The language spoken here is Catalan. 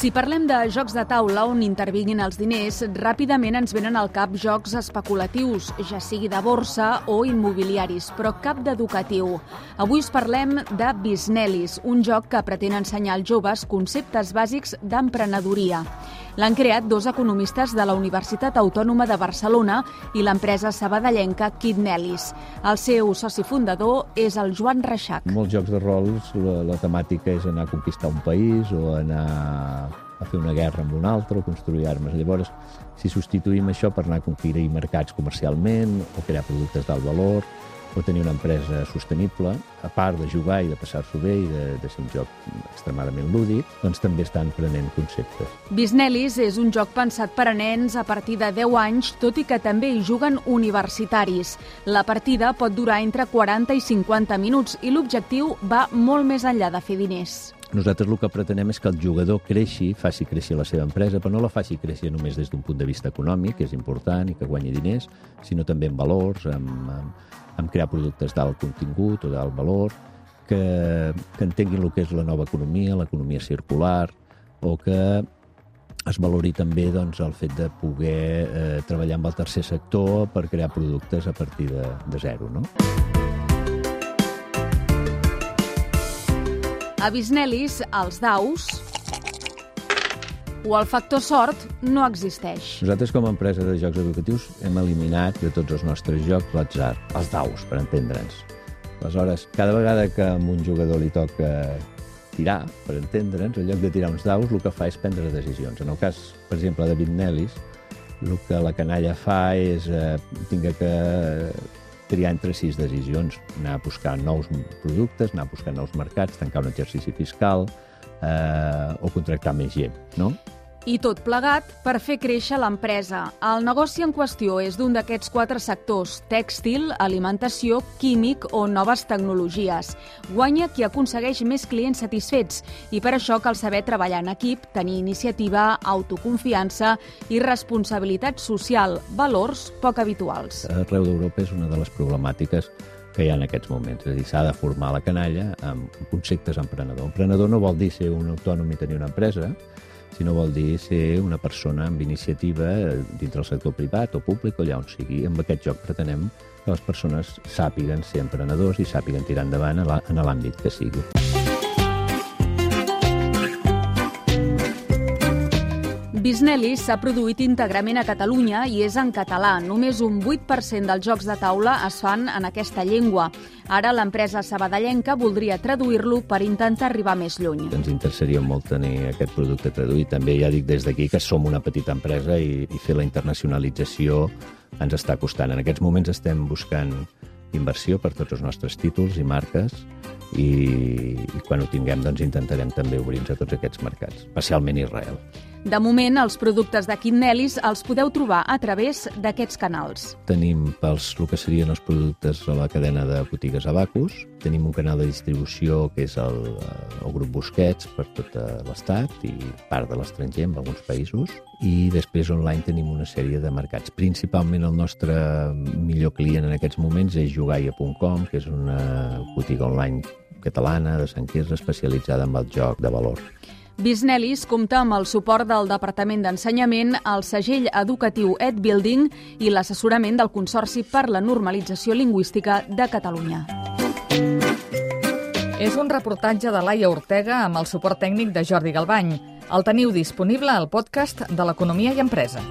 Si parlem de jocs de taula on intervinguin els diners, ràpidament ens venen al cap jocs especulatius, ja sigui de borsa o immobiliaris, però cap d'educatiu. Avui us parlem de Bisnelis, un joc que pretén ensenyar als joves conceptes bàsics d'emprenedoria. L'han creat dos economistes de la Universitat Autònoma de Barcelona i l'empresa sabadellenca Kidnelis. El seu soci fundador és el Joan Reixac. En molts jocs de rols la, la temàtica és anar a conquistar un país o anar a fer una guerra amb un altre o construir armes. Llavors, si substituïm això per anar a conquerir mercats comercialment o crear productes d'alt valor, o tenir una empresa sostenible, a part de jugar i de passar-s'ho bé i de, de ser un joc extremadament lúdic, doncs també estan prenent conceptes. Bisnelis és un joc pensat per a nens a partir de 10 anys, tot i que també hi juguen universitaris. La partida pot durar entre 40 i 50 minuts i l'objectiu va molt més enllà de fer diners. Nosaltres el que pretenem és que el jugador creixi, faci créixer la seva empresa, però no la faci créixer només des d'un punt de vista econòmic, que és important i que guanyi diners, sinó també en valors, en, en, en crear productes d'alt contingut o d'alt valor, que, que entenguin el que és la nova economia, l'economia circular, o que es valori també doncs, el fet de poder eh, treballar amb el tercer sector per crear productes a partir de, de zero. No? A Bisnelis, els daus o el factor sort no existeix. Nosaltres, com a empresa de jocs educatius, hem eliminat de tots els nostres jocs l'atzar, els daus, per entendre'ns. Aleshores, cada vegada que a un jugador li toca tirar, per entendre'ns, en lloc de tirar uns daus, el que fa és prendre decisions. En el cas, per exemple, de Bitnelis, el que la canalla fa és eh, tinga que triar entre sis decisions, anar a buscar nous productes, anar a buscar nous mercats, tancar un exercici fiscal eh, o contractar més gent, no? I tot plegat per fer créixer l'empresa. El negoci en qüestió és d'un d'aquests quatre sectors, tèxtil, alimentació, químic o noves tecnologies. Guanya qui aconsegueix més clients satisfets i per això cal saber treballar en equip, tenir iniciativa, autoconfiança i responsabilitat social, valors poc habituals. Arreu d'Europa és una de les problemàtiques que hi ha en aquests moments. És a dir, s'ha de formar la canalla amb conceptes emprenedor. Emprenedor no vol dir ser un autònom i tenir una empresa, sinó vol dir ser una persona amb iniciativa dintre del sector privat o públic o allà on sigui. Amb aquest joc pretenem que les persones sàpiguen ser emprenedors i sàpiguen tirar endavant en l'àmbit que sigui. Bisnelli s'ha produït íntegrament a Catalunya i és en català. Només un 8% dels jocs de taula es fan en aquesta llengua. Ara l'empresa sabadellenca voldria traduir-lo per intentar arribar més lluny. Ens interessaria molt tenir aquest producte traduït. També ja dic des d'aquí que som una petita empresa i, i fer la internacionalització ens està costant. En aquests moments estem buscant inversió per tots els nostres títols i marques i, i quan ho tinguem doncs intentarem també obrir-nos a tots aquests mercats, especialment Israel. De moment, els productes de Quinnelis els podeu trobar a través d'aquests canals. Tenim pels el que serien els productes a la cadena de botigues Abacus, tenim un canal de distribució que és el, el grup Busquets per tot l'estat i part de l'estranger en alguns països, i després online tenim una sèrie de mercats. Principalment el nostre millor client en aquests moments és jugaia.com, que és una botiga online catalana de Sant Quirze especialitzada en el joc de valor. Bisnelis compta amb el suport del Departament d'Ensenyament, el segell educatiu EdBuilding i l'assessorament del Consorci per la Normalització Lingüística de Catalunya. És un reportatge de Laia Ortega amb el suport tècnic de Jordi Galbany. El teniu disponible al podcast de l'Economia i Empresa.